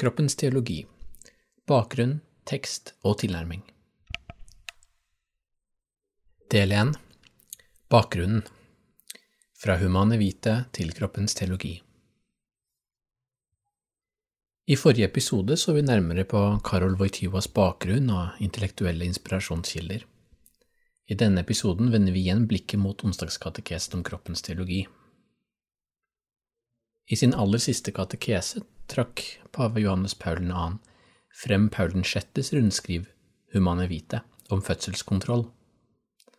Kroppens teologi. Bakgrunn, tekst og tilnærming. Del 1. Bakgrunnen. Fra humane vite til kroppens teologi. I forrige episode så vi nærmere på Karol Wojtyvas bakgrunn og intellektuelle inspirasjonskilder. I denne episoden vender vi igjen blikket mot onsdagskatekesen om kroppens teologi. I sin aller siste katekese trakk pave Johannes Paul 2. frem Paul 6.s rundskriv Humane Vite om fødselskontroll,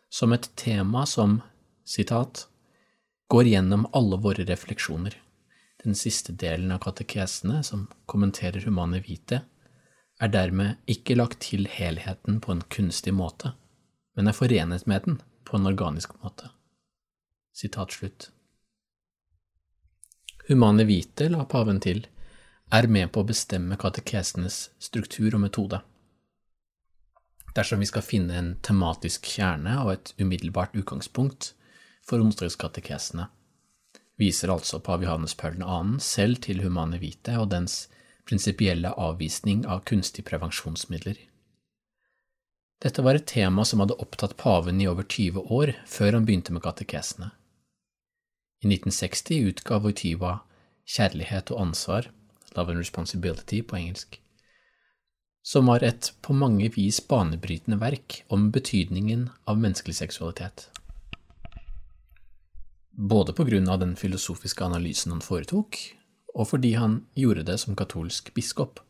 som et tema som, sitat, går gjennom alle våre refleksjoner. Den siste delen av katekesene, som kommenterer Humane Vite, er dermed ikke lagt til helheten på en kunstig måte, men er forenet med den på en organisk måte. Sitat slutt. Humane Vite, la paven til, er med på å bestemme katekesenes struktur og metode. Dersom vi skal finne en tematisk kjerne og et umiddelbart utgangspunkt for onsdagskatekesene, viser altså pave Johannes Paul 2. selv til Humane Vite og dens prinsipielle avvisning av kunstige prevensjonsmidler. Dette var et tema som hadde opptatt paven i over 20 år før han begynte med katekesene. I 1960 utga Voitiva Kjærlighet og ansvar, Love and Responsibility på engelsk, som var et på mange vis banebrytende verk om betydningen av menneskelig seksualitet. Både på grunn av den filosofiske analysen han foretok, og fordi han gjorde det som katolsk biskop.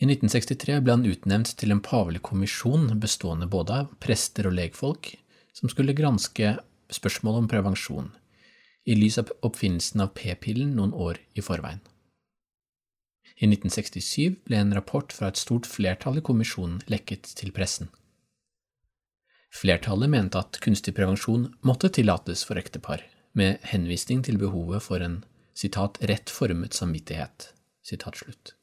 I 1963 ble han utnevnt til en pavelig kommisjon bestående både av prester og legfolk, som skulle granske spørsmål om prevensjon, i lys av oppfinnelsen av p-pillen noen år i forveien. I 1967 ble en rapport fra et stort flertall i kommisjonen lekket til pressen. Flertallet mente at kunstig prevensjon måtte tillates for ektepar, med henvisning til behovet for en citat, rett formet samvittighet. Citat.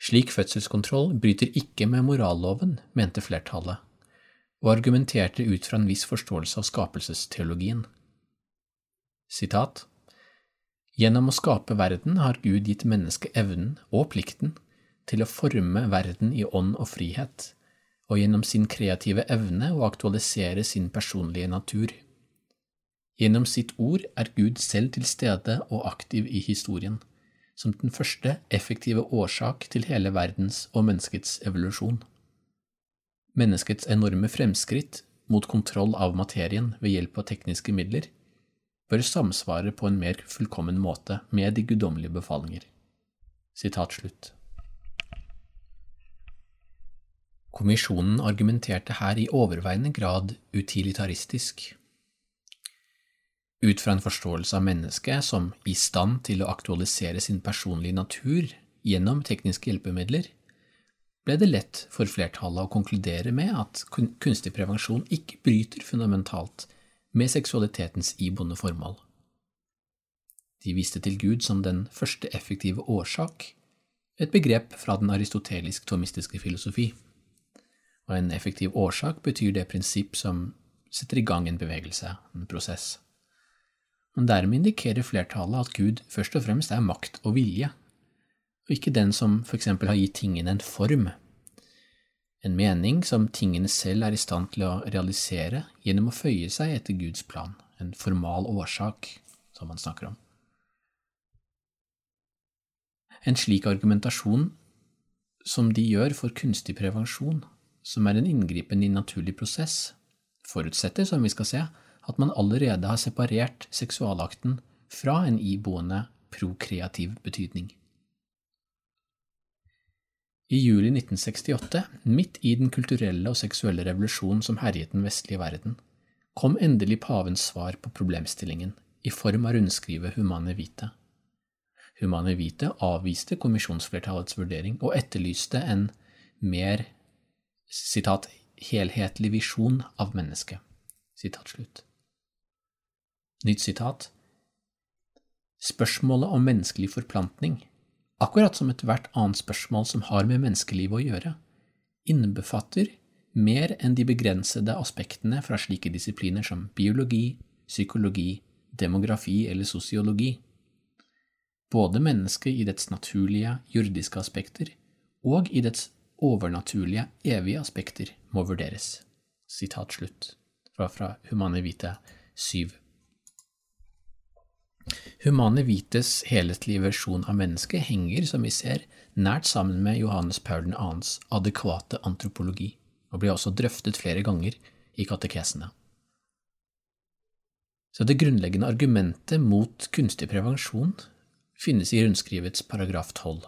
Slik fødselskontroll bryter ikke med moralloven, mente flertallet, og argumenterte ut fra en viss forståelse av skapelsesteologien. Sitat Gjennom å skape verden har Gud gitt mennesket evnen og plikten til å forme verden i ånd og frihet, og gjennom sin kreative evne å aktualisere sin personlige natur. Gjennom sitt ord er Gud selv til stede og aktiv i historien, som den første effektive årsak til hele verdens og menneskets evolusjon. Menneskets enorme fremskritt mot kontroll av materien ved hjelp av tekniske midler bør samsvare på en mer fullkommen måte med de guddommelige befalinger. Sitat slutt. Kommisjonen argumenterte her i overveiende grad utilitaristisk. Ut fra en forståelse av mennesket som i stand til å aktualisere sin personlige natur gjennom tekniske hjelpemidler, ble det lett for flertallet å konkludere med at kunstig prevensjon ikke bryter fundamentalt med seksualitetens iboende formål. De viste til Gud som den første effektive årsak, et begrep fra den aristotelisk-tomistiske filosofi. Og en effektiv årsak betyr det prinsipp som setter i gang en bevegelse, en prosess. Men dermed indikerer flertallet at Gud først og fremst er makt og vilje, og ikke den som for eksempel har gitt tingene en form, en mening som tingene selv er i stand til å realisere gjennom å føye seg etter Guds plan, en formal årsak, som man snakker om. En slik argumentasjon som de gjør for kunstig prevensjon, som er en inngripen i naturlig prosess, forutsetter, som vi skal se, at man allerede har separert seksualakten fra en iboende prokreativ betydning. I juli 1968, midt i den kulturelle og seksuelle revolusjonen som herjet den vestlige verden, kom endelig pavens svar på problemstillingen, i form av rundskrivet Humane Vite, Humane Vitae avviste kommisjonsflertallets vurdering og etterlyste en mer citat, helhetlig visjon av mennesket. Sitat slutt. Nytt sitat. Spørsmålet om menneskelig forplantning, akkurat som ethvert annet spørsmål som har med menneskelivet å gjøre, innbefatter mer enn de begrensede aspektene fra slike disipliner som biologi, psykologi, demografi eller sosiologi. Både mennesket i dets naturlige, jordiske aspekter og i dets overnaturlige, evige aspekter må vurderes. Sitat slutt fra, fra Humane Vita 7. Humane Vites helhetlige versjon av mennesket henger, som vi ser, nært sammen med Johannes Paul 2.s adekvate antropologi og blir også drøftet flere ganger i katekesene. Så det grunnleggende argumentet mot kunstig prevensjon finnes i rundskrivets paragraf 12.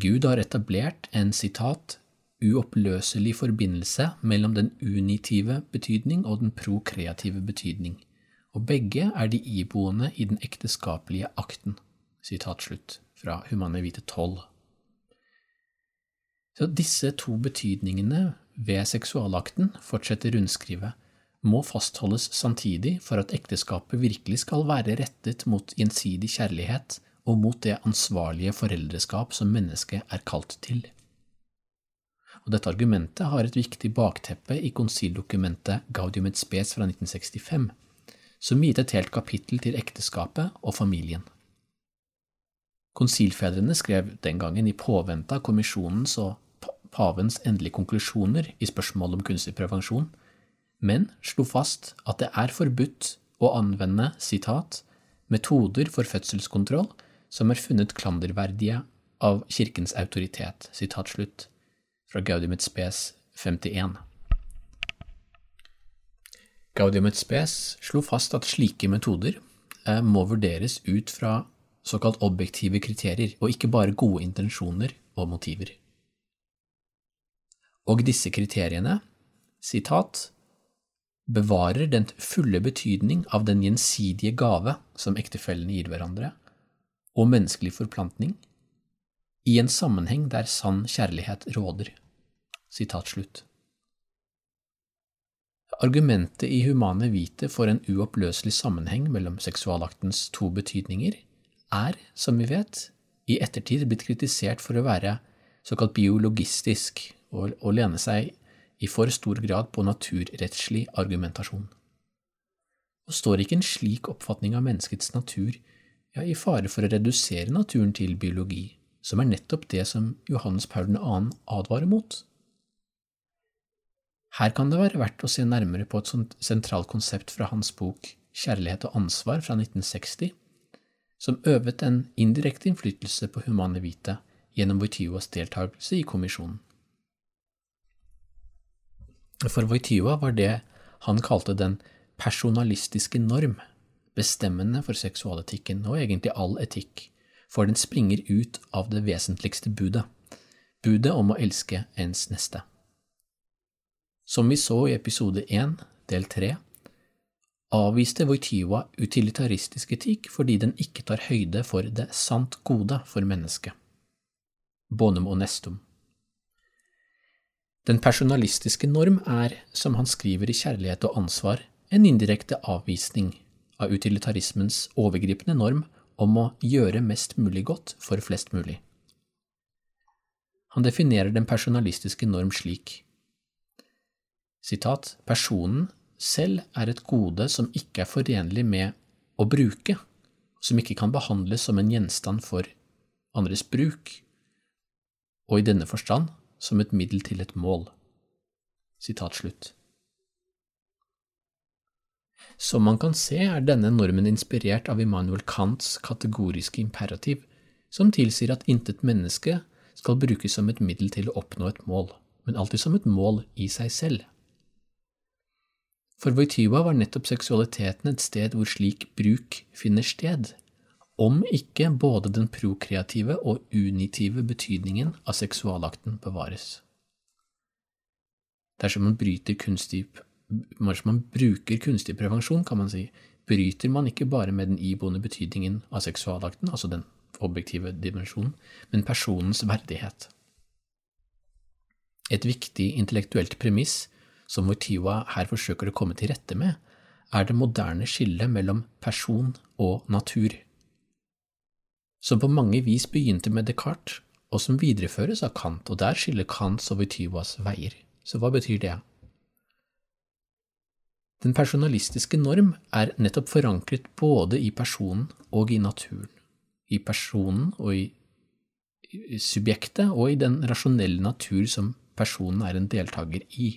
Gud har etablert en sitat uoppløselig forbindelse mellom den unitive betydning og den prokreative betydning, og begge er de iboende i den ekteskapelige akten. Sitat slutt fra Humane Vite 12. Så disse to betydningene ved seksualakten, fortsetter rundskrivet, må fastholdes samtidig for at ekteskapet virkelig skal være rettet mot gjensidig kjærlighet og mot det ansvarlige foreldreskap som mennesket er kalt til. Og dette argumentet har et viktig bakteppe i konsildokumentet Gaudium et spes fra 1965, som gitt et helt kapittel til ekteskapet og familien. Konsilfedrene skrev den gangen i påvente av kommisjonens og pavens endelige konklusjoner i spørsmålet om kunstig prevensjon, men slo fast at det er forbudt å anvende citat, metoder for fødselskontroll som er funnet klanderverdige av kirkens autoritet. citat slutt fra Gaudimet spes 51. Gaudium et spes slo fast at slike metoder eh, må vurderes ut fra såkalt objektive kriterier, og ikke bare gode intensjoner og motiver og disse kriteriene, sitat, bevarer den fulle betydning av den gjensidige gave som ektefellene gir hverandre, og menneskelig forplantning, i en sammenheng der sann kjærlighet råder. Sitat slutt. Argumentet i Humane Vite for en uoppløselig sammenheng mellom seksualaktens to betydninger er, som vi vet, i ettertid blitt kritisert for å være såkalt biologistisk og, og lene seg i for stor grad på naturrettslig argumentasjon. Og står ikke en slik oppfatning av menneskets natur ja, i fare for å redusere naturen til biologi, som er nettopp det som Johannes Paul 2. advarer mot? Her kan det være verdt å se nærmere på et sentralt konsept fra hans bok Kjærlighet og ansvar fra 1960, som øvet en indirekte innflytelse på Humane Vita gjennom Wojtylas deltakelse i kommisjonen. For Wojtyla var det han kalte den personalistiske norm bestemmende for seksualetikken og egentlig all etikk, for den springer ut av det vesentligste budet, budet om å elske ens neste. Som vi så i episode 1, del 3, avviste Wojtyla utilitaristisk etikk fordi den ikke tar høyde for det sant gode for mennesket. Bonum onestum. Den personalistiske norm er, som han skriver i Kjærlighet og ansvar, en indirekte avvisning av utilitarismens overgripende norm om å gjøre mest mulig godt for flest mulig. Han definerer den personalistiske norm slik Sitat, Personen selv er et gode som ikke er forenlig med å bruke, som ikke kan behandles som en gjenstand for andres bruk, og i denne forstand som et middel til et mål. Sitat slutt. Som man kan se, er denne normen inspirert av Immanuel Kants kategoriske imperativ, som tilsier at intet menneske skal brukes som et middel til å oppnå et mål, men alltid som et mål i seg selv. For Voityba var nettopp seksualiteten et sted hvor slik bruk finner sted, om ikke både den prokreative og unitive betydningen av seksualakten bevares. Dersom man, kunstig, dersom man bruker kunstig prevensjon, kan man si, bryter man ikke bare med den iboende betydningen av seksualakten, altså den objektive dimensjonen, men personens verdighet. Et viktig intellektuelt premiss som Voityva her forsøker å komme til rette med, er det moderne skillet mellom person og natur, som på mange vis begynte med Descartes, og som videreføres av Kant, og der skiller Kants og Voityvas veier. Så hva betyr det? Den personalistiske norm er nettopp forankret både i personen og i naturen. I personen og i subjektet og i den rasjonelle natur som personen er en deltaker i.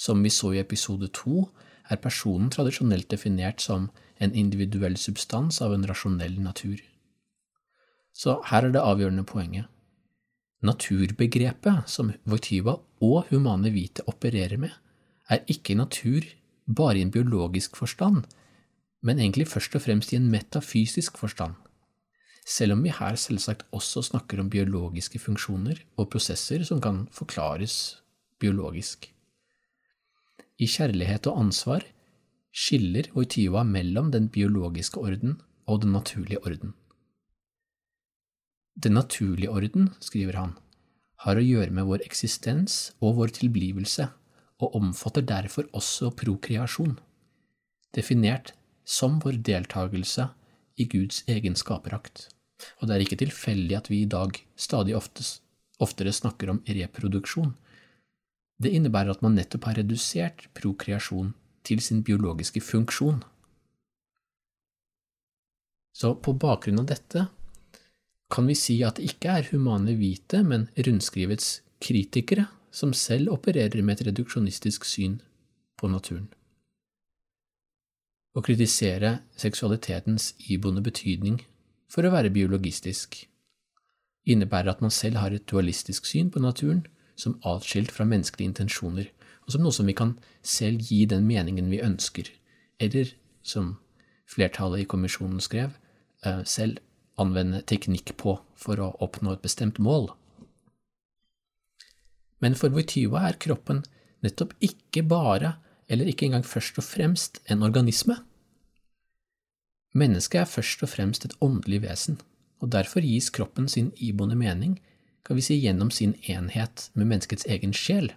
Som vi så i episode to, er personen tradisjonelt definert som en individuell substans av en rasjonell natur. Så her er det avgjørende poenget. Naturbegrepet som Voityva og Humane Vite opererer med, er ikke natur bare i en biologisk forstand, men egentlig først og fremst i en metafysisk forstand, selv om vi her selvsagt også snakker om biologiske funksjoner og prosesser som kan forklares biologisk. I kjærlighet og ansvar skiller Wojtyva mellom den biologiske orden og den naturlige orden. Den naturlige orden, skriver han, har å gjøre med vår eksistens og vår tilblivelse og omfatter derfor også prokreasjon, definert som vår deltakelse i Guds egen skaperakt. Og det er ikke tilfeldig at vi i dag stadig oftest, oftere snakker om reproduksjon. Det innebærer at man nettopp har redusert prokreasjon til sin biologiske funksjon. Så på bakgrunn av dette kan vi si at det ikke er humane hvite, men rundskrivets kritikere som selv opererer med et reduksjonistisk syn på naturen. Å kritisere seksualitetens iboende betydning for å være biologistisk innebærer at man selv har et dualistisk syn på naturen som atskilt fra menneskelige intensjoner, og som noe som vi kan selv gi den meningen vi ønsker, eller, som flertallet i kommisjonen skrev, eh, selv anvende teknikk på for å oppnå et bestemt mål. Men for Voityva er kroppen nettopp ikke bare, eller ikke engang først og fremst, en organisme. Mennesket er først og fremst et åndelig vesen, og derfor gis kroppen sin iboende mening, kan vi si gjennom sin enhet med menneskets egen sjel.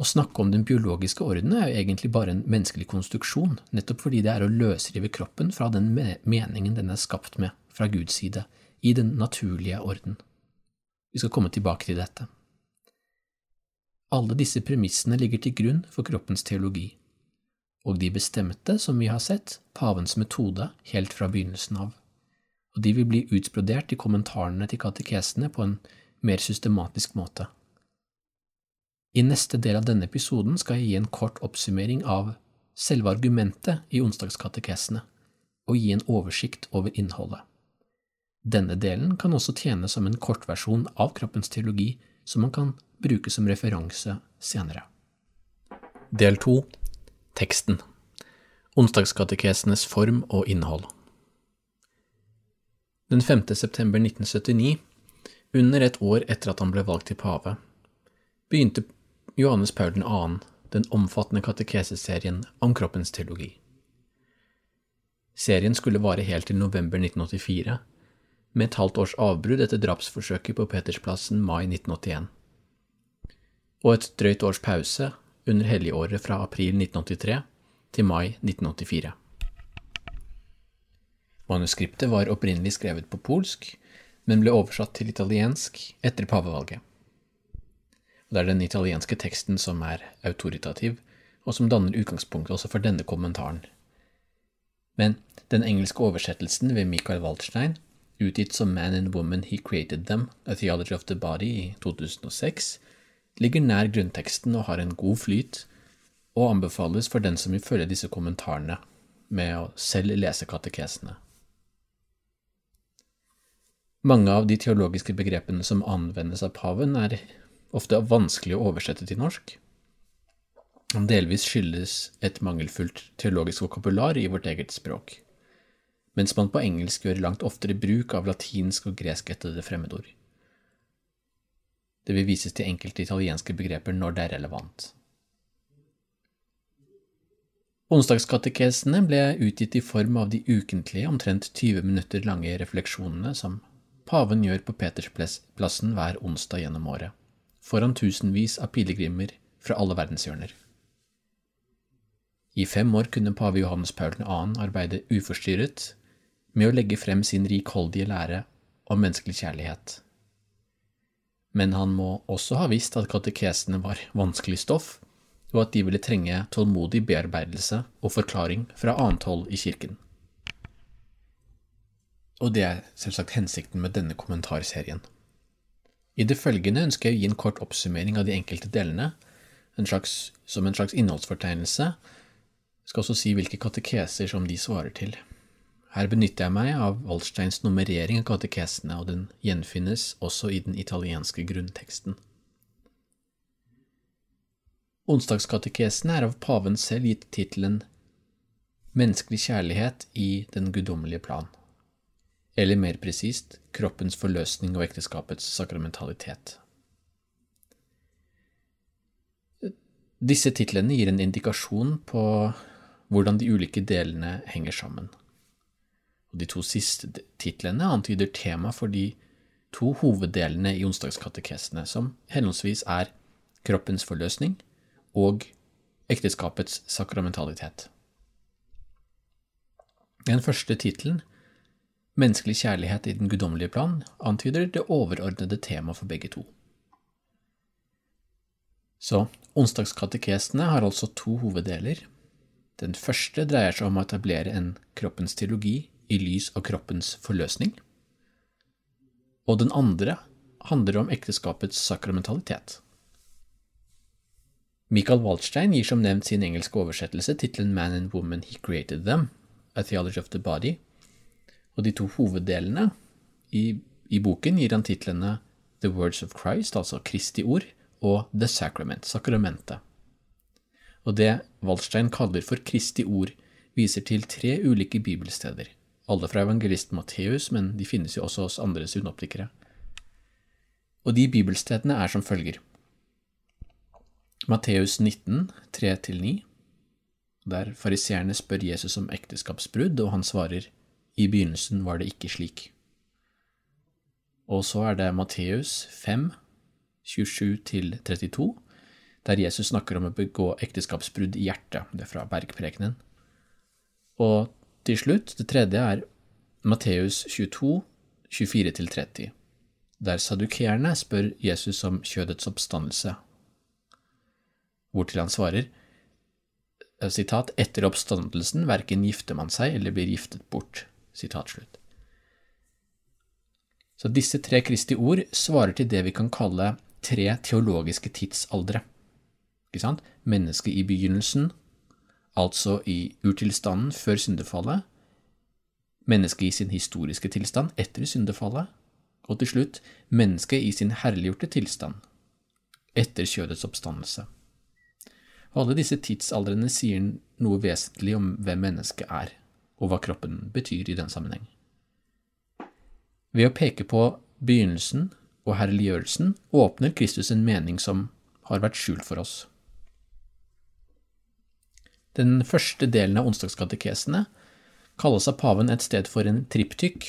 Å snakke om den biologiske ordenen er jo egentlig bare en menneskelig konstruksjon, nettopp fordi det er å løsrive kroppen fra den meningen den er skapt med fra Guds side, i den naturlige orden. Vi skal komme tilbake til dette. Alle disse premissene ligger til grunn for kroppens teologi, og de bestemte, som vi har sett, pavens metode helt fra begynnelsen av, og de vil bli utbrodert i kommentarene til katekesene på en mer systematisk måte. I neste del av denne episoden skal jeg gi en kort oppsummering av selve argumentet i onsdagskatekesene, og gi en oversikt over innholdet. Denne delen kan også tjene som en kortversjon av kroppens teologi som man kan bruke som referanse senere. Del 2 Teksten Onsdagskatekesenes form og innhold Den 5. september 1979, under et år etter at han ble valgt til pave, begynte Johannes Paul 2. den omfattende katekeseserien om kroppens teologi. Serien skulle vare helt til november 1984, med et halvt års avbrudd etter drapsforsøket på Petersplassen mai 1981, og et drøyt års pause under helligåret fra april 1983 til mai 1984. Manuskriptet var opprinnelig skrevet på polsk, men ble oversatt til italiensk etter pavevalget. Det er den italienske teksten som er autoritativ, og som danner utgangspunktet også for denne kommentaren. Men den engelske oversettelsen ved Michael Waldstein utgitt som Man and Woman He Created Them, A Theology of the Body i 2006, ligger nær grunnteksten og har en god flyt, og anbefales for den som vil følge disse kommentarene med å selv lese katekesene. Mange av de teologiske begrepene som anvendes av paven, er ofte vanskelig å oversette til norsk. Delvis skyldes et mangelfullt teologisk vokabular i vårt eget språk mens man på engelsk gjør langt oftere bruk av latinsk og greskættede fremmedord. Det vil vises til enkelte italienske begreper når det er relevant. Onsdagskatekesene ble utgitt i form av de ukentlige, omtrent 20 minutter lange refleksjonene som paven gjør på Petersplassen hver onsdag gjennom året, foran tusenvis av pilegrimer fra alle verdenshjørner. I fem år kunne pave Johannes Paul 2. arbeide uforstyrret med å legge frem sin rikholdige lære om menneskelig kjærlighet. Men han må også ha visst at katekesene var vanskelig stoff, og at de ville trenge tålmodig bearbeidelse og forklaring fra annet hold i kirken. Og det er selvsagt hensikten med denne kommentarserien. I det følgende ønsker jeg å gi en kort oppsummering av de enkelte delene, en slags, som en slags innholdsfortegnelse, jeg skal også si hvilke katekeser som de svarer til. Her benytter jeg meg av Waldsteins nummerering av katekesene, og den gjenfinnes også i den italienske grunnteksten. Onsdagskatekesene er av paven selv gitt tittelen Menneskelig kjærlighet i den guddommelige plan, eller mer presist kroppens forløsning og ekteskapets sakramentalitet. Disse titlene gir en indikasjon på hvordan de ulike delene henger sammen. De to siste titlene antyder tema for de to hoveddelene i onsdagskatekesene, som henholdsvis er kroppens forløsning og ekteskapets sakramentalitet. Den første tittelen, Menneskelig kjærlighet i den guddommelige plan, antyder det overordnede temaet for begge to. Så onsdagskatekesene har altså to hoveddeler. Den første dreier seg om å etablere en kroppens teologi i lys av kroppens forløsning. Og den andre handler om ekteskapets sakramentalitet. Michael Waldstein gir som nevnt sin engelske oversettelse tittelen Man and Woman He Created Them, A Theology of the Body, og de to hoveddelene i, i boken gir han titlene The Words of Christ, altså Kristi ord, og The Sacrament, sakramentet. Og det Waldstein kaller for Kristi ord, viser til tre ulike bibelsteder alle fra evangelist Matteus, men de finnes jo også hos andre synoptikere. Og de bibelstedene er som følger. Matteus 19, 3-9, der fariseerne spør Jesus om ekteskapsbrudd, og han svarer i begynnelsen var det ikke slik. Og så er det Matteus 5, 27-32, der Jesus snakker om å begå ekteskapsbrudd i hjertet. Det er fra bergprekenen. Og til slutt, det tredje er Matteus 22, 24-30, der sadukeerne spør Jesus om kjødets oppstandelse, hvortil han svarer sitat, etter oppstandelsen verken gifter man seg eller blir giftet bort. Så disse tre Kristi ord svarer til det vi kan kalle tre teologiske tidsaldre. Ikke sant? Mennesket i begynnelsen, altså i urtilstanden før syndefallet, mennesket i sin historiske tilstand etter syndefallet, og til slutt mennesket i sin herliggjorte tilstand etter kjødets oppstandelse. Alle disse tidsaldrene sier noe vesentlig om hvem mennesket er, og hva kroppen betyr i den sammenheng. Ved å peke på begynnelsen og herliggjørelsen åpner Kristus en mening som har vært skjult for oss. Den første delen av onsdagskatekesene kalles av paven et sted for en triptykk,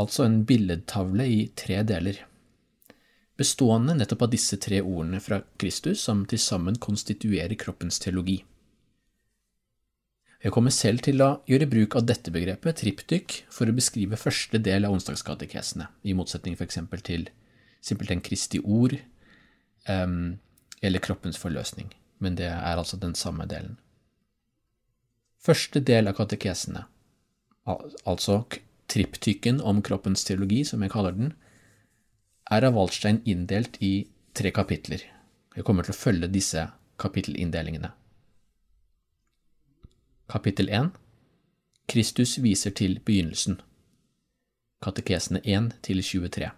altså en billedtavle i tre deler, bestående nettopp av disse tre ordene fra Kristus som til sammen konstituerer kroppens teologi. Jeg kommer selv til å gjøre bruk av dette begrepet, triptyk, for å beskrive første del av onsdagskatekesene, i motsetning eksempel til simpelthen Kristi ord um, eller kroppens forløsning, men det er altså den samme delen. Første del av katekesene, altså triptyken om kroppens teologi, som jeg kaller den, er av Waldstein inndelt i tre kapitler. Jeg kommer til å følge disse kapittelinndelingene. Kapittel 1 Kristus viser til begynnelsen. Katekesene 1–23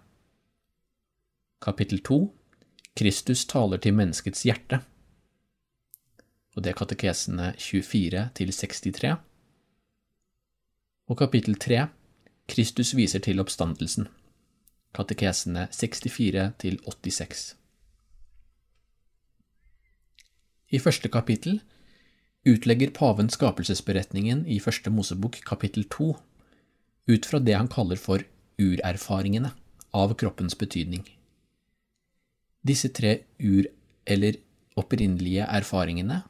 Kapittel 2 Kristus taler til menneskets hjerte. Og det er katekesene 24–63 Og kapittel 3 Kristus viser til oppstandelsen, katekesene 64–86 I første kapittel utlegger paven skapelsesberetningen i Første Mosebok kapittel to ut fra det han kaller for urerfaringene av kroppens betydning. Disse tre ur- eller opprinnelige erfaringene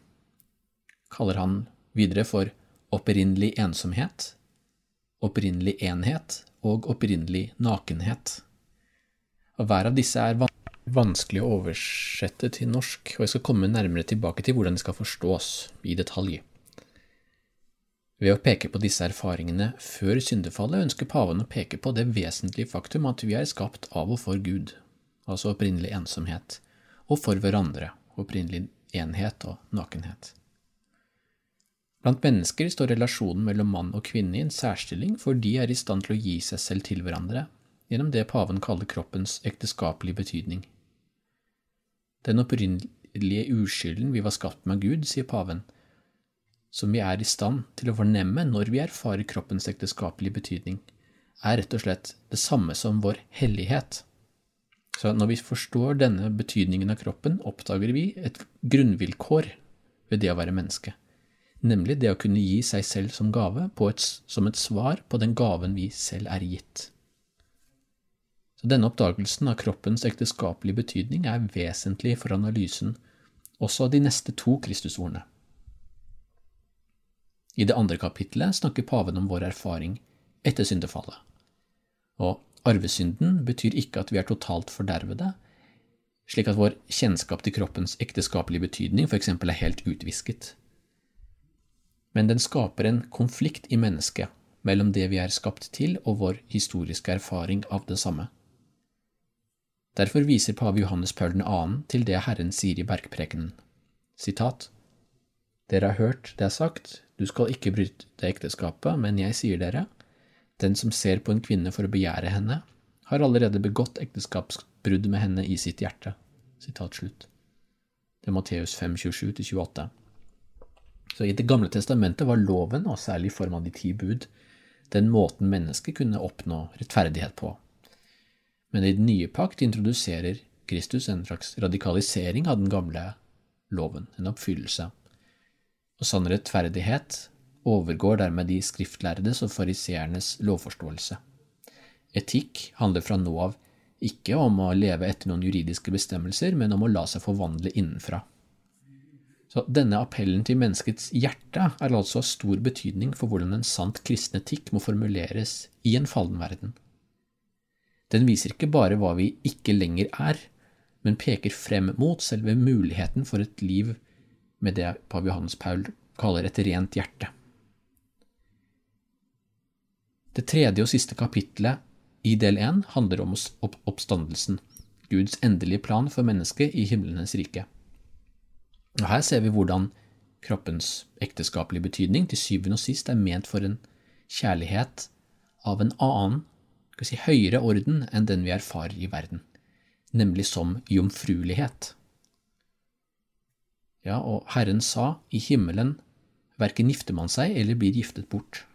kaller han videre for opprinnelig ensomhet, opprinnelig enhet og opprinnelig nakenhet. Og Hver av disse er vanskelig å oversette til norsk, og jeg skal komme nærmere tilbake til hvordan de skal forstås i detalj. Ved å peke på disse erfaringene før syndefallet ønsker paven å peke på det vesentlige faktum at vi er skapt av og for Gud, altså opprinnelig ensomhet, og for hverandre, opprinnelig enhet og nakenhet. Blant mennesker står relasjonen mellom mann og kvinne i en særstilling, for de er i stand til å gi seg selv til hverandre gjennom det paven kaller kroppens ekteskapelige betydning. Den opprinnelige uskylden vi var skapt med Gud, sier paven, som vi er i stand til å fornemme når vi erfarer kroppens ekteskapelige betydning, er rett og slett det samme som vår hellighet. Så når vi forstår denne betydningen av kroppen, oppdager vi et grunnvilkår ved det å være menneske, nemlig det å kunne gi seg selv som gave et, som et svar på den gaven vi selv er gitt. Denne oppdagelsen av kroppens ekteskapelige betydning er vesentlig for analysen også av de neste to Kristusordene. I det andre kapitlet snakker paven om vår erfaring etter syndefallet. Og Arvesynden betyr ikke at vi er totalt fordervede, slik at vår kjennskap til kroppens ekteskapelige betydning f.eks. er helt utvisket. Men den skaper en konflikt i mennesket mellom det vi er skapt til og vår historiske erfaring av det samme. Derfor viser pave Johannes Paul 2. til det Herren sier i bergprekenen. Sitat Dere har hørt det er sagt, du skal ikke bryte ekteskapet, men jeg sier dere, den som ser på en kvinne for å begjære henne, har allerede begått ekteskapsbrudd med henne i sitt hjerte. Sitat slutt. Det er Matteus 5, 27-28. Så I Det gamle testamentet var loven, og særlig i form av de ti bud, den måten mennesket kunne oppnå rettferdighet på. Men i den nye pakt introduserer Kristus en slags radikalisering av den gamle loven, en oppfyllelse. Og sann rettferdighet overgår dermed de skriftlærdes og fariseernes lovforståelse. Etikk handler fra nå av ikke om å leve etter noen juridiske bestemmelser, men om å la seg forvandle innenfra. Så denne appellen til menneskets hjerte er altså av stor betydning for hvordan en sant kristen etikk må formuleres i en fallen verden. Den viser ikke bare hva vi ikke lenger er, men peker frem mot selve muligheten for et liv med det pav Johannes Paul kaller et rent hjerte. Det tredje og siste kapitlet i del én handler om oppstandelsen, Guds endelige plan for mennesket i himlenes rike. Og Her ser vi hvordan kroppens ekteskapelige betydning til syvende og sist er ment for en kjærlighet av en annen, si høyere orden enn den vi erfarer i verden, nemlig som jomfruelighet. Ja, og Herren sa, i himmelen verken gifter man seg eller blir giftet bort.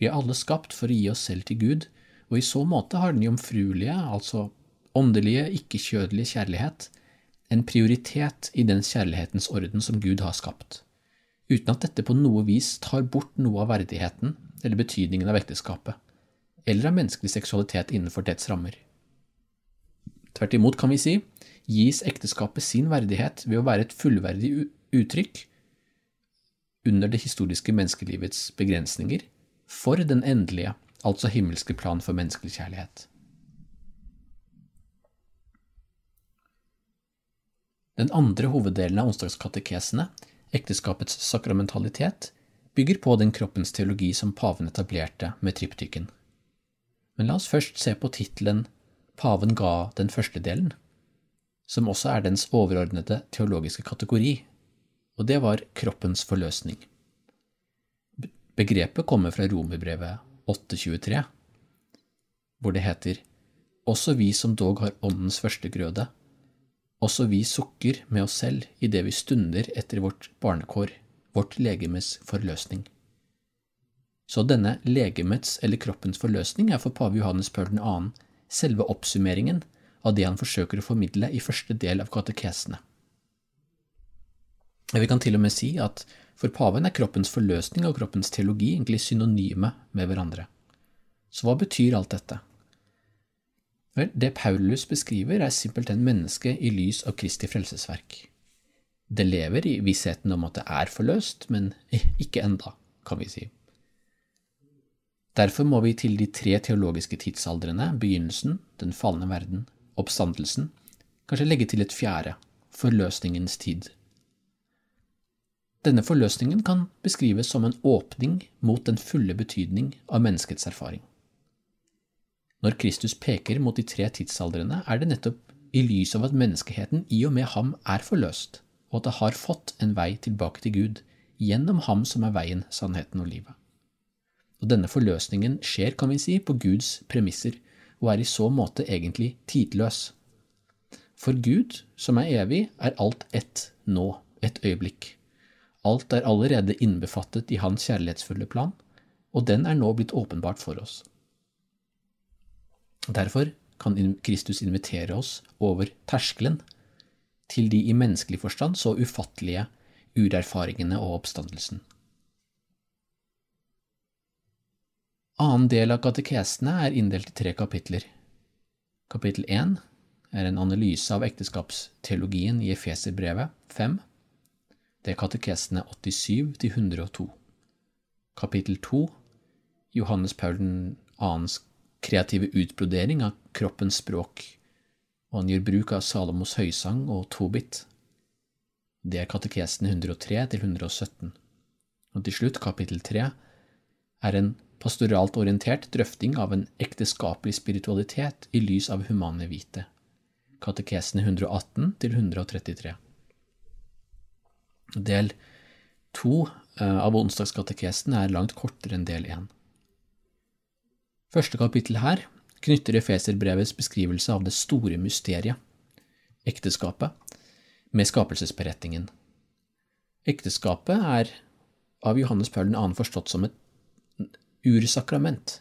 Vi er alle skapt for å gi oss selv til Gud, og i så måte har den jomfruelige, altså åndelige, ikke-kjødelige kjærlighet, en prioritet i den kjærlighetens orden som Gud har skapt, uten at dette på noe vis tar bort noe av verdigheten eller betydningen av ekteskapet, eller av menneskelig seksualitet innenfor dets rammer. Tvert imot kan vi si, gis ekteskapet sin verdighet ved å være et fullverdig uttrykk under det historiske menneskelivets begrensninger, for den endelige, altså himmelske plan for menneskelig kjærlighet. Den andre hoveddelen av onsdagskatekesene, ekteskapets sakramentalitet, bygger på den kroppens teologi som paven etablerte med triptyken. Men la oss først se på tittelen Paven ga den første delen, som også er dens overordnede teologiske kategori, og det var kroppens forløsning. Begrepet kommer fra Romerbrevet 823, hvor det heter Også vi som dog har åndens første grøde, også vi sukker med oss selv idet vi stunder etter vårt barnekår, vårt legemes forløsning. Så denne legemets eller kroppens forløsning er for pave Johannes Paul 2. selve oppsummeringen av det han forsøker å formidle i første del av katekesene. Vi kan til og med si at for paven er kroppens forløsning og kroppens teologi egentlig synonyme med hverandre. Så hva betyr alt dette? Vel, det Paulus beskriver, er simpelthen mennesket i lys av Kristi frelsesverk. Det lever i vissheten om at det er forløst, men ikke enda, kan vi si. Derfor må vi til de tre teologiske tidsaldrene, begynnelsen, den falne verden, oppstandelsen, kanskje legge til et fjerde, forløsningens tid. Denne forløsningen kan beskrives som en åpning mot den fulle betydning av menneskets erfaring. Når Kristus peker mot de tre tidsaldrene, er det nettopp i lys av at menneskeheten i og med ham er forløst, og at det har fått en vei tilbake til Gud gjennom ham som er veien, sannheten og livet. Og denne forløsningen skjer, kan vi si, på Guds premisser, og er i så måte egentlig tidløs. For Gud, som er evig, er alt ett nå, et øyeblikk. Alt er allerede innbefattet i Hans kjærlighetsfulle plan, og den er nå blitt åpenbart for oss. Derfor kan Kristus invitere oss over terskelen til de i menneskelig forstand så ufattelige urerfaringene og oppstandelsen. Annen del av katekesene er inndelt i tre kapitler. Kapittel 1 er en analyse av ekteskapsteologien i Efeserbrevet 5. Det er katekesene 87 til 102. Kapittel 2 Johannes Paul 2.s kreative utbrodering av kroppens språk, og han gjør bruk av Salomos høysang og tobit. Det er katekesene 103 til 117. Og til slutt, kapittel 3, er en pastoralt orientert drøfting av en ekteskapelig spiritualitet i lys av humane hvite. Katekesene 118 til 133. Del to eh, av onsdagskatekesen er langt kortere enn del én. Første kapittel her knytter Efeserbrevets beskrivelse av det store mysteriet, ekteskapet, med skapelsesberetningen. Ekteskapet er av Johannes Paul 2. forstått som et ursakrament.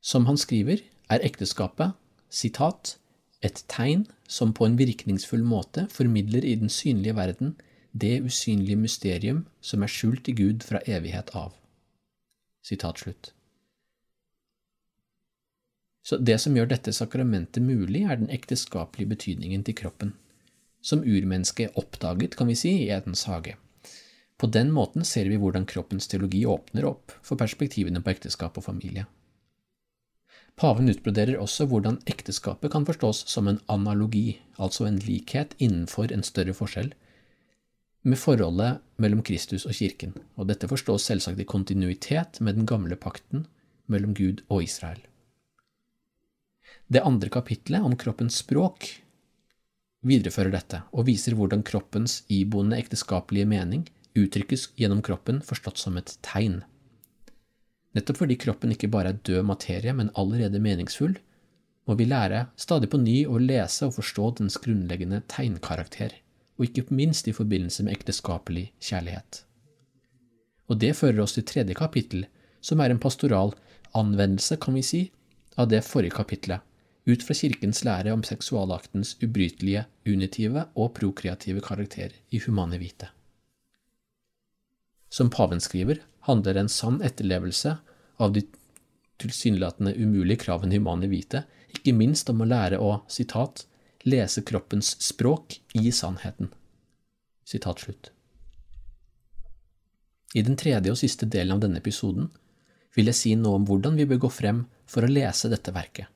Som han skriver, er ekteskapet, sitat, et tegn som på en virkningsfull måte formidler i den synlige verden det usynlige mysterium som er skjult i Gud fra evighet av. Sitat slutt. Så det som gjør dette sakramentet mulig, er den ekteskapelige betydningen til kroppen, som urmennesket oppdaget, kan vi si, i Edens hage. På den måten ser vi hvordan kroppens teologi åpner opp for perspektivene på ekteskap og familie. Paven utbroderer også hvordan ekteskapet kan forstås som en analogi, altså en likhet innenfor en større forskjell, med forholdet mellom Kristus og kirken, og dette forstås selvsagt i kontinuitet med den gamle pakten mellom Gud og Israel. Det andre kapitlet, om kroppens språk, viderefører dette og viser hvordan kroppens iboende ekteskapelige mening uttrykkes gjennom kroppen forstått som et tegn. Nettopp fordi kroppen ikke bare er død materie, men allerede meningsfull, må vi lære stadig på ny å lese og forstå dens grunnleggende tegnkarakter, og ikke minst i forbindelse med ekteskapelig kjærlighet. Og det fører oss til tredje kapittel, som er en pastoral anvendelse, kan vi si, av det forrige kapitlet, ut fra kirkens lære om seksualaktens ubrytelige, unitive og prokreative karakter i humane vite. Som paven skriver, handler en sann etterlevelse av de tilsynelatende umulige kravene humane vite ikke minst om å lære å citat, lese kroppens språk i sannheten. Sitat slutt. I den tredje og siste delen av denne episoden vil jeg si noe om hvordan vi bør gå frem for å lese dette verket.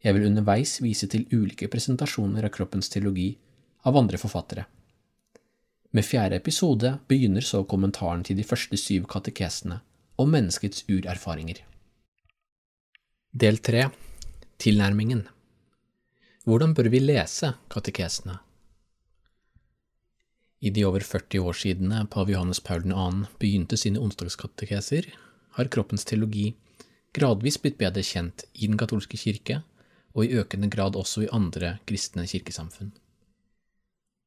Jeg vil underveis vise til ulike presentasjoner av kroppens teologi av andre forfattere. Med fjerde episode begynner så kommentaren til de første syv katekesene om menneskets urerfaringer. Del tre Tilnærmingen Hvordan bør vi lese katekesene? I de over 40 år siden pave Johannes Paul 2. begynte sine onsdagskatekeser, har kroppens teologi gradvis blitt bedre kjent i den katolske kirke og i økende grad også i andre kristne kirkesamfunn.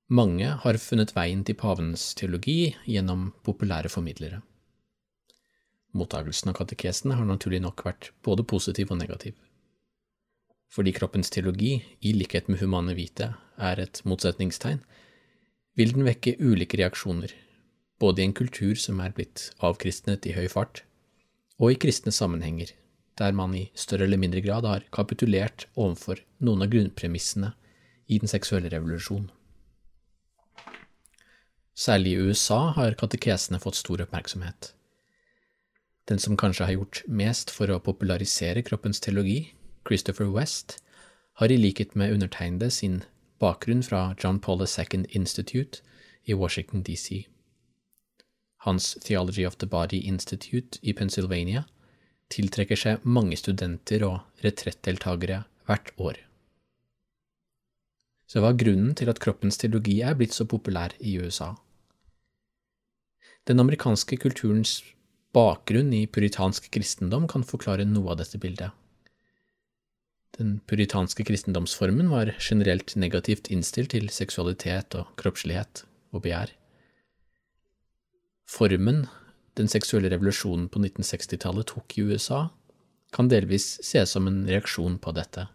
Mange har funnet veien til pavens teologi gjennom populære formidlere. Mottagelsen av katekesene har naturlig nok vært både positiv og negativ. Fordi kroppens teologi, i likhet med humane vite, er et motsetningstegn, vil den vekke ulike reaksjoner, både i en kultur som er blitt avkristnet i høy fart, og i kristne sammenhenger, der man i større eller mindre grad har kapitulert overfor noen av grunnpremissene i den seksuelle revolusjon. Særlig i USA har katekesene fått stor oppmerksomhet. Den som kanskje har gjort mest for å popularisere kroppens teologi, Christopher West, har i likhet med undertegnede sin bakgrunn fra John Paul II Institute i Washington DC. Hans Theology of the Body Institute i Pennsylvania tiltrekker seg mange studenter og retrettdeltakere hvert år. Så hva er grunnen til at kroppens teologi er blitt så populær i USA? Den amerikanske kulturens bakgrunn i puritansk kristendom kan forklare noe av dette bildet. Den puritanske kristendomsformen var generelt negativt innstilt til seksualitet og kroppslighet og begjær. Formen den seksuelle revolusjonen på 1960-tallet tok i USA, kan delvis ses som en reaksjon på dette.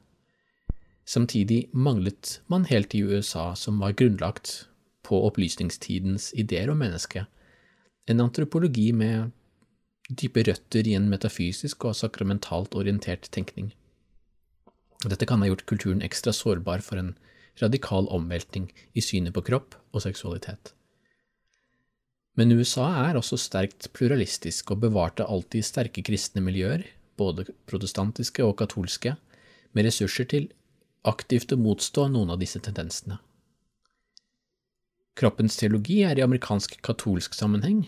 Samtidig manglet man helt i USA, som var grunnlagt på opplysningstidens ideer om mennesket, en antropologi med dype røtter i en metafysisk og sakramentalt orientert tenkning. Dette kan ha gjort kulturen ekstra sårbar for en radikal omveltning i synet på kropp og seksualitet. Men USA er også sterkt pluralistisk og bevarte alltid sterke kristne miljøer, både protestantiske og katolske, med ressurser til aktivt å motstå noen av disse tendensene. Kroppens teologi er i amerikansk katolsk sammenheng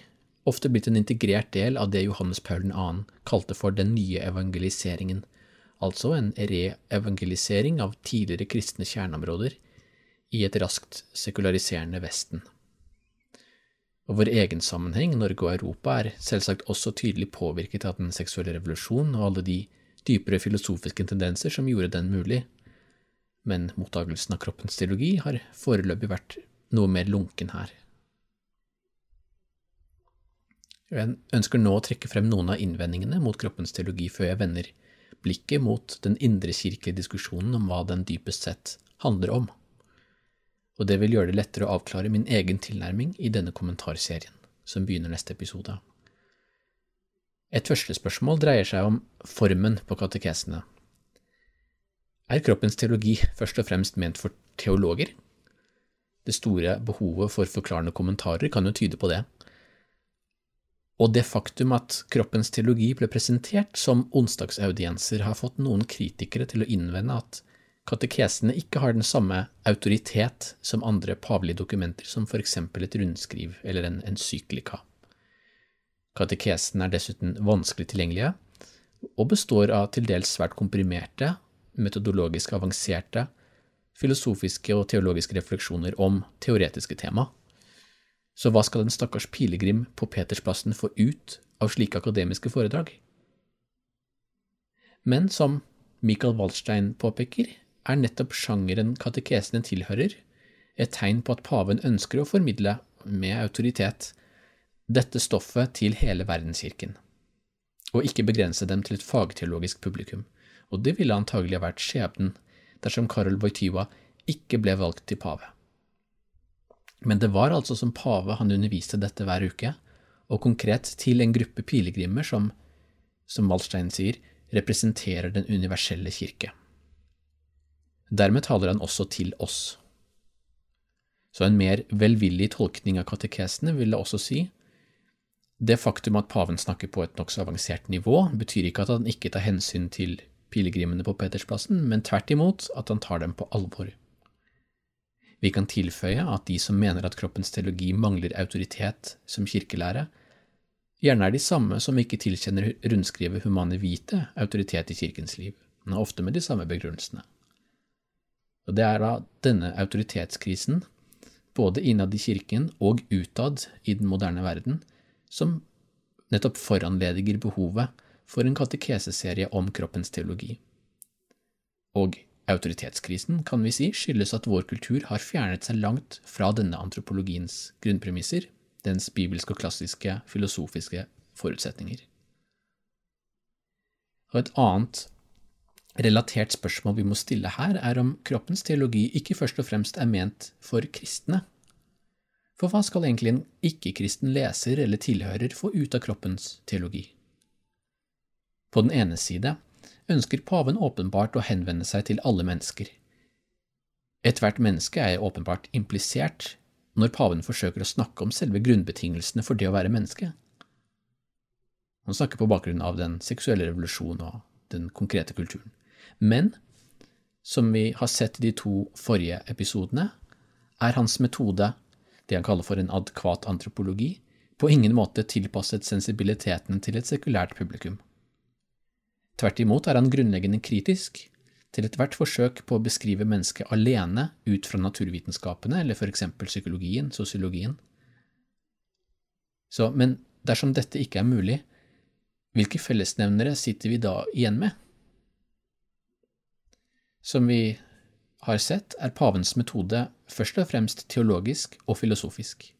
ofte blitt en integrert del av det Johannes Paul 2. kalte for den nye evangeliseringen, altså en re-evangelisering av tidligere kristne kjerneområder i et raskt sekulariserende Vesten. Og vår egen sammenheng, Norge og Europa, er selvsagt også tydelig påvirket av den seksuelle revolusjonen og alle de dypere filosofiske tendenser som gjorde den mulig, men mottagelsen av kroppens teologi har foreløpig vært noe mer lunken her. Jeg ønsker nå å trekke frem noen av innvendingene mot kroppens teologi før jeg vender blikket mot den indrekirkelige diskusjonen om hva den dypest sett handler om. Og det vil gjøre det lettere å avklare min egen tilnærming i denne kommentarserien, som begynner neste episode. Et første spørsmål dreier seg om formen på katekesene. Er kroppens teologi først og fremst ment for teologer? Det store behovet for forklarende kommentarer kan jo tyde på det. Og det faktum at kroppens teologi ble presentert som onsdagsaudienser, har fått noen kritikere til å innvende at katekesene ikke har den samme autoritet som andre pavelige dokumenter, som eksempel et rundskriv eller en encyklika. Katekesene er dessuten vanskelig tilgjengelige, og består av til dels svært komprimerte, metodologisk avanserte, filosofiske og teologiske refleksjoner om teoretiske tema, så hva skal en stakkars pilegrim på Petersplassen få ut av slike akademiske foredrag? Men som Michael Waldstein påpeker, er nettopp sjangeren katekesene tilhører, et tegn på at paven ønsker å formidle, med autoritet, dette stoffet til hele verdenskirken, og ikke begrense dem til et fagteologisk publikum, og det ville antagelig ha vært skjebnen dersom Karol Wojtyła ikke ble valgt til pave. Men det var altså som pave han underviste dette hver uke, og konkret til en gruppe pilegrimer som, som Waldstein sier, representerer den universelle kirke. Dermed taler han også til oss. Så en mer velvillig tolkning av katekesene ville også si det faktum at paven snakker på et nokså avansert nivå, betyr ikke at han ikke tar hensyn til pilegrimene på Petersplassen, men tvert imot at han tar dem på alvor. Vi kan tilføye at de som mener at kroppens teologi mangler autoritet som kirkelære, gjerne er de samme som ikke tilkjenner rundskrivet Humane Vite autoritet i kirkens liv, men ofte med de samme begrunnelsene. Og Det er da denne autoritetskrisen, både innad i kirken og utad i den moderne verden, som nettopp foranlediger behovet for en katekeseserie om kroppens teologi. Og Autoritetskrisen kan vi si skyldes at vår kultur har fjernet seg langt fra denne antropologiens grunnpremisser, dens bibelske og klassiske filosofiske forutsetninger. Og et annet relatert spørsmål vi må stille her, er om kroppens teologi ikke først og fremst er ment for kristne. For hva skal egentlig en ikke-kristen leser eller tilhører få ut av kroppens teologi? På den ene side ønsker paven åpenbart å henvende seg til alle mennesker. Ethvert menneske er åpenbart implisert når paven forsøker å snakke om selve grunnbetingelsene for det å være menneske. Han snakker på bakgrunn av den seksuelle revolusjonen og den konkrete kulturen. Men som vi har sett i de to forrige episodene, er hans metode, det han kaller for en adkvat antropologi, på ingen måte tilpasset sensibiliteten til et sekulært publikum. Tvert imot er han grunnleggende kritisk til ethvert forsøk på å beskrive mennesket alene ut fra naturvitenskapene, eller eksempel psykologien, sosiologien. Så, men dersom dette ikke er mulig, hvilke fellesnevnere sitter vi da igjen med? Som vi har sett, er pavens metode først og fremst teologisk og filosofisk,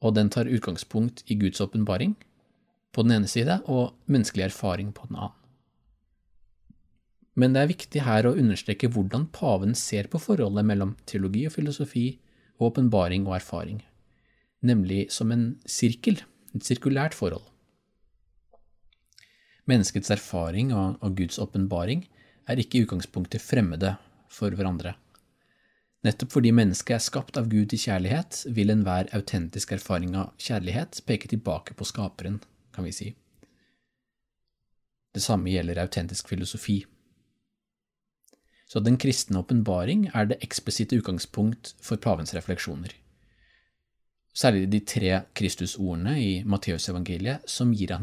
og den tar utgangspunkt i Guds åpenbaring på den ene side og menneskelig erfaring på den annen. Men det er viktig her å understreke hvordan paven ser på forholdet mellom teologi og filosofi og åpenbaring og erfaring, nemlig som en sirkel, et sirkulært forhold. Menneskets erfaring og, Guds åpenbaring er ikke i utgangspunktet fremmede for hverandre. Nettopp fordi mennesket er skapt av Gud i kjærlighet, vil enhver autentisk erfaring av kjærlighet peke tilbake på Skaperen, kan vi si. Det samme gjelder autentisk filosofi. Så den kristne åpenbaring er det eksplisitte utgangspunkt for pavens refleksjoner. Særlig de tre Kristusordene i Matteusevangeliet som gir,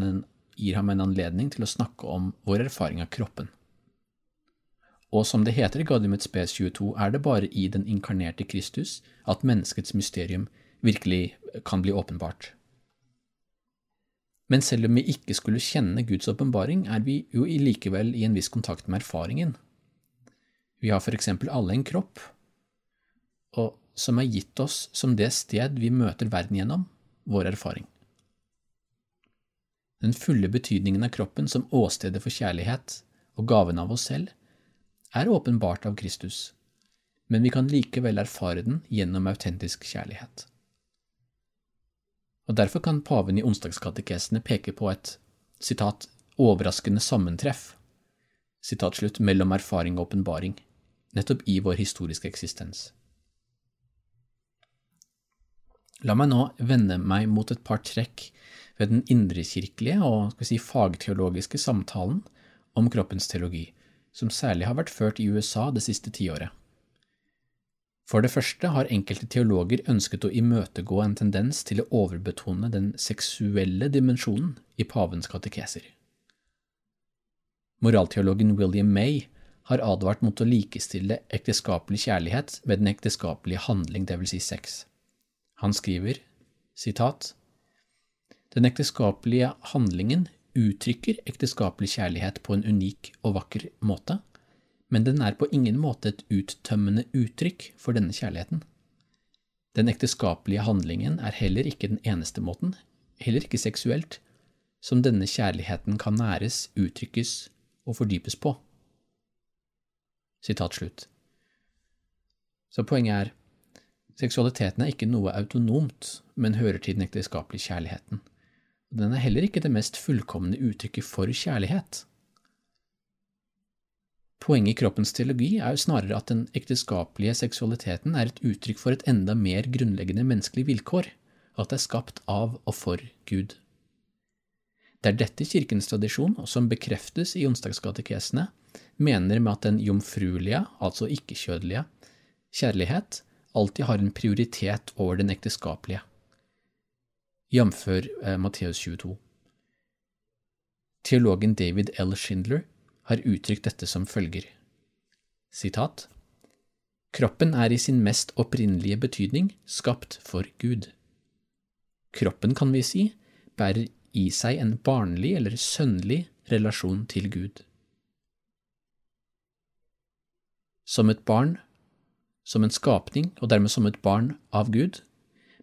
gir ham en anledning til å snakke om vår erfaring av kroppen. Og som det heter i Gaudium et spes 22, er det bare i den inkarnerte Kristus at menneskets mysterium virkelig kan bli åpenbart. Men selv om vi ikke skulle kjenne Guds åpenbaring, er vi jo likevel i en viss kontakt med erfaringen. Vi har for eksempel alle en kropp, og som er gitt oss som det sted vi møter verden gjennom, vår erfaring. Den fulle betydningen av kroppen som åstedet for kjærlighet og gaven av oss selv er åpenbart av Kristus, men vi kan likevel erfare den gjennom autentisk kjærlighet og Derfor kan paven i onsdagskatekesene peke på et citat, overraskende sammentreff slutt, mellom erfaring og åpenbaring, nettopp i vår historiske eksistens. La meg nå vende meg mot et par trekk ved den indrekirkelige og si, fagteologiske samtalen om kroppens teologi, som særlig har vært ført i USA det siste tiåret. For det første har enkelte teologer ønsket å imøtegå en tendens til å overbetone den seksuelle dimensjonen i pavens katekeser. Moralteologen William May har advart mot å likestille ekteskapelig kjærlighet med den ekteskapelige handling, dvs. Si sex. Han skriver, sitat, Den ekteskapelige handlingen uttrykker ekteskapelig kjærlighet på en unik og vakker måte, men den er på ingen måte et uttømmende uttrykk for denne kjærligheten. Den ekteskapelige handlingen er heller ikke den eneste måten, heller ikke seksuelt, som denne kjærligheten kan næres, uttrykkes og fordypes på. Sitat slutt. Så poenget er, seksualiteten er ikke noe autonomt, men hører til den ekteskapelige kjærligheten. Den er heller ikke det mest fullkomne uttrykket for kjærlighet. Poenget i kroppens teologi er jo snarere at den ekteskapelige seksualiteten er et uttrykk for et enda mer grunnleggende menneskelig vilkår, og at det er skapt av og for Gud. Det er dette kirkens tradisjon, som bekreftes i onsdagskatekesene, mener med at den jomfruelige, altså ikke-kjødelige, kjærlighet alltid har en prioritet over den ekteskapelige, jf. Eh, Matteus 22. Teologen David L. Schindler har uttrykt dette som følger. Sitat. Kroppen er i sin mest opprinnelige betydning skapt for Gud. Kroppen, kan vi si, bærer i seg en barnlig eller sønnlig relasjon til Gud. Som et barn, som en skapning, og dermed som et barn av Gud,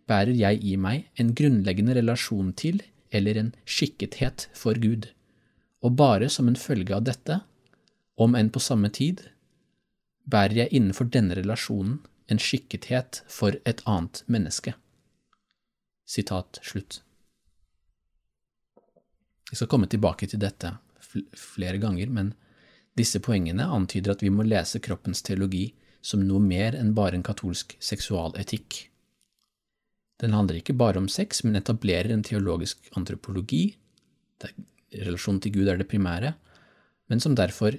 bærer jeg i meg en grunnleggende relasjon til eller en skikkethet for Gud og bare som en følge av dette, om enn på samme tid, bærer jeg innenfor denne relasjonen en skikkethet for et annet menneske. Sitat slutt. Jeg skal komme tilbake til dette flere ganger, men disse poengene antyder at vi må lese kroppens teologi som noe mer enn bare en katolsk seksualetikk. Den handler ikke bare om sex, men etablerer en teologisk antropologi, relasjonen til Gud er det primære, men som derfor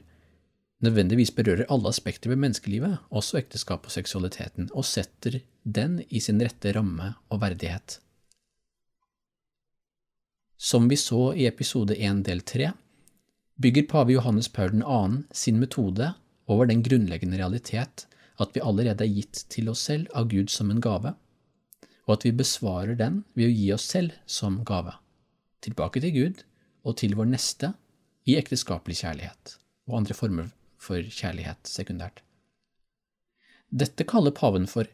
nødvendigvis berører alle aspekter ved menneskelivet, også ekteskap og seksualiteten, og setter den i sin rette ramme og verdighet. Som vi så i episode 1 del 3, bygger pave Johannes Paul 2. sin metode over den grunnleggende realitet at vi allerede er gitt til oss selv av Gud som en gave, og at vi besvarer den ved å gi oss selv som gave, tilbake til Gud og til vår neste i ekteskapelig kjærlighet og andre former for kjærlighet sekundært. Dette kaller paven for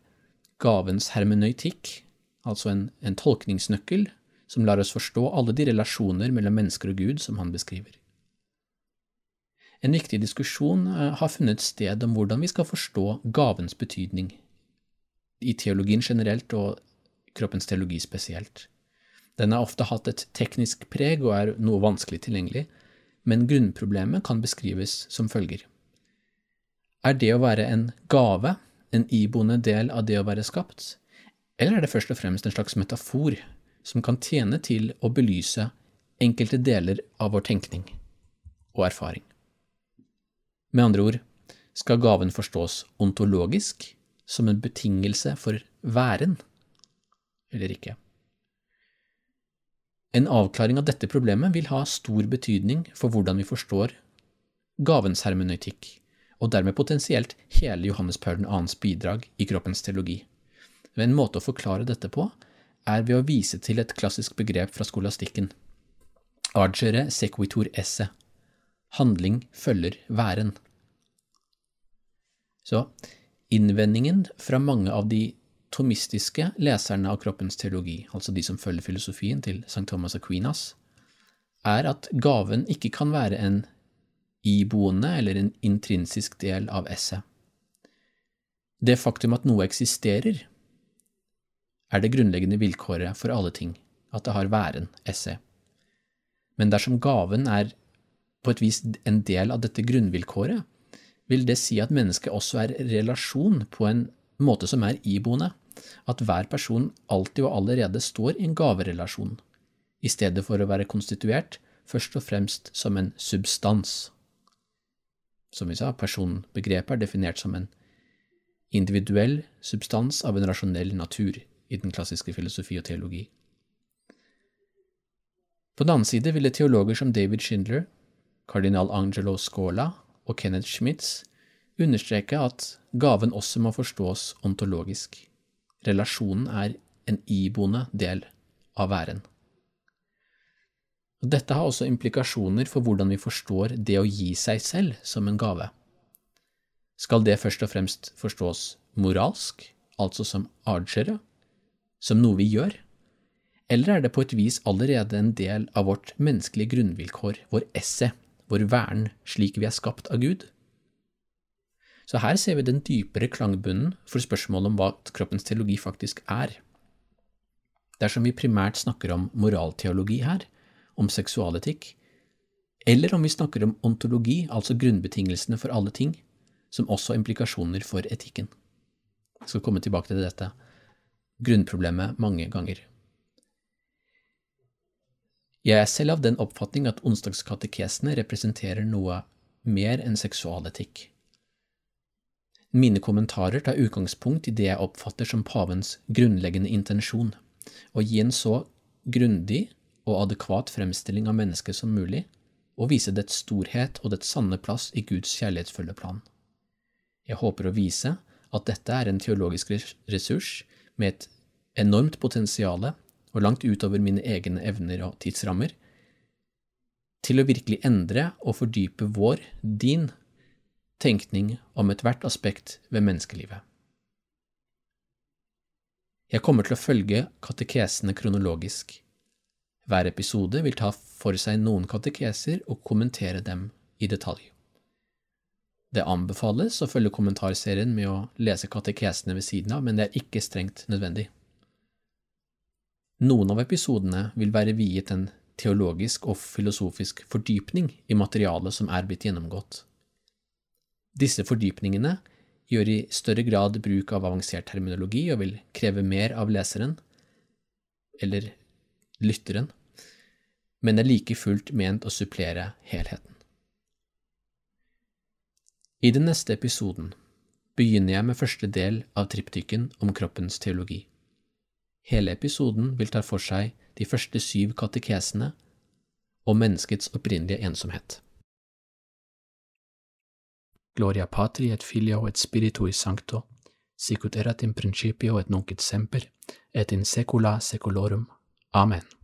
gavens hermenøytikk, altså en, en tolkningsnøkkel som lar oss forstå alle de relasjoner mellom mennesker og Gud som han beskriver. En viktig diskusjon eh, har funnet sted om hvordan vi skal forstå gavens betydning, i teologien generelt og kroppens teologi spesielt. Den har ofte hatt et teknisk preg og er noe vanskelig tilgjengelig, men grunnproblemet kan beskrives som følger. Er det å være en gave en iboende del av det å være skapt, eller er det først og fremst en slags metafor som kan tjene til å belyse enkelte deler av vår tenkning og erfaring? Med andre ord, skal gaven forstås ontologisk, som en betingelse for væren, eller ikke? En avklaring av dette problemet vil ha stor betydning for hvordan vi forstår gavens hermenøytikk, og dermed potensielt hele Johannes Paul 2.s bidrag i kroppens teologi. Men En måte å forklare dette på er ved å vise til et klassisk begrep fra skolastikken. Agere sequitur esse. Handling følger væren. Så innvendingen fra mange av de tomistiske leserne av kroppens teologi, altså de som følger filosofien til St. Thomas Aquinas, er at gaven ikke kan være en iboende eller en intrinsisk del av esset. Det faktum at noe eksisterer, er det grunnleggende vilkåret for alle ting, at det har væren, esse. Men dersom gaven er på et vis en del av dette grunnvilkåret, vil det si at mennesket også er relasjon på en måte som er iboende, at hver person alltid og allerede står i en gaverelasjon, i stedet for å være konstituert først og fremst som en substans. Som vi sa, personbegrepet er definert som en individuell substans av en rasjonell natur i den klassiske filosofi og teologi. På den annen side ville teologer som David Schindler, kardinal Angelo Scola og Kenneth Schmitz understreke at gaven også må forstås ontologisk. Relasjonen er en iboende del av væren. Dette har også implikasjoner for hvordan vi forstår det å gi seg selv som en gave. Skal det først og fremst forstås moralsk, altså som argere, som noe vi gjør, eller er det på et vis allerede en del av vårt menneskelige grunnvilkår, vår esse, vår vern, slik vi er skapt av Gud? Så her ser vi den dypere klangbunnen for spørsmålet om hva kroppens teologi faktisk er. Dersom vi primært snakker om moralteologi her, om seksualetikk, eller om vi snakker om ontologi, altså grunnbetingelsene for alle ting, som også har implikasjoner for etikken. Jeg skal komme tilbake til dette grunnproblemet mange ganger. Jeg er selv av den oppfatning at onsdagskatekesene representerer noe mer enn seksualetikk. Mine kommentarer tar utgangspunkt i det jeg oppfatter som pavens grunnleggende intensjon, å gi en så grundig og adekvat fremstilling av mennesket som mulig, og vise dets storhet og dets sanne plass i Guds kjærlighetsfulle plan. Jeg håper å vise at dette er en teologisk ressurs med et enormt potensial og langt utover mine egne evner og tidsrammer, til å virkelig endre og fordype vår, din, tenkning om ethvert aspekt ved menneskelivet. Jeg kommer til å følge katekesene kronologisk. Hver episode vil ta for seg noen katekeser og kommentere dem i detalj. Det anbefales å følge kommentarserien med å lese katekesene ved siden av, men det er ikke strengt nødvendig. Noen av episodene vil være viet en teologisk og filosofisk fordypning i materialet som er blitt gjennomgått. Disse fordypningene gjør i større grad bruk av avansert terminologi og vil kreve mer av leseren, eller lytteren, men er like fullt ment å supplere helheten. I den neste episoden begynner jeg med første del av triptyken om kroppens teologi. Hele episoden vil ta for seg de første syv katekesene og menneskets opprinnelige ensomhet. Gloria patri et filio et spiritui sancto, sicut erat in principio et nunc et semper, et in saecula saeculorum. Amen.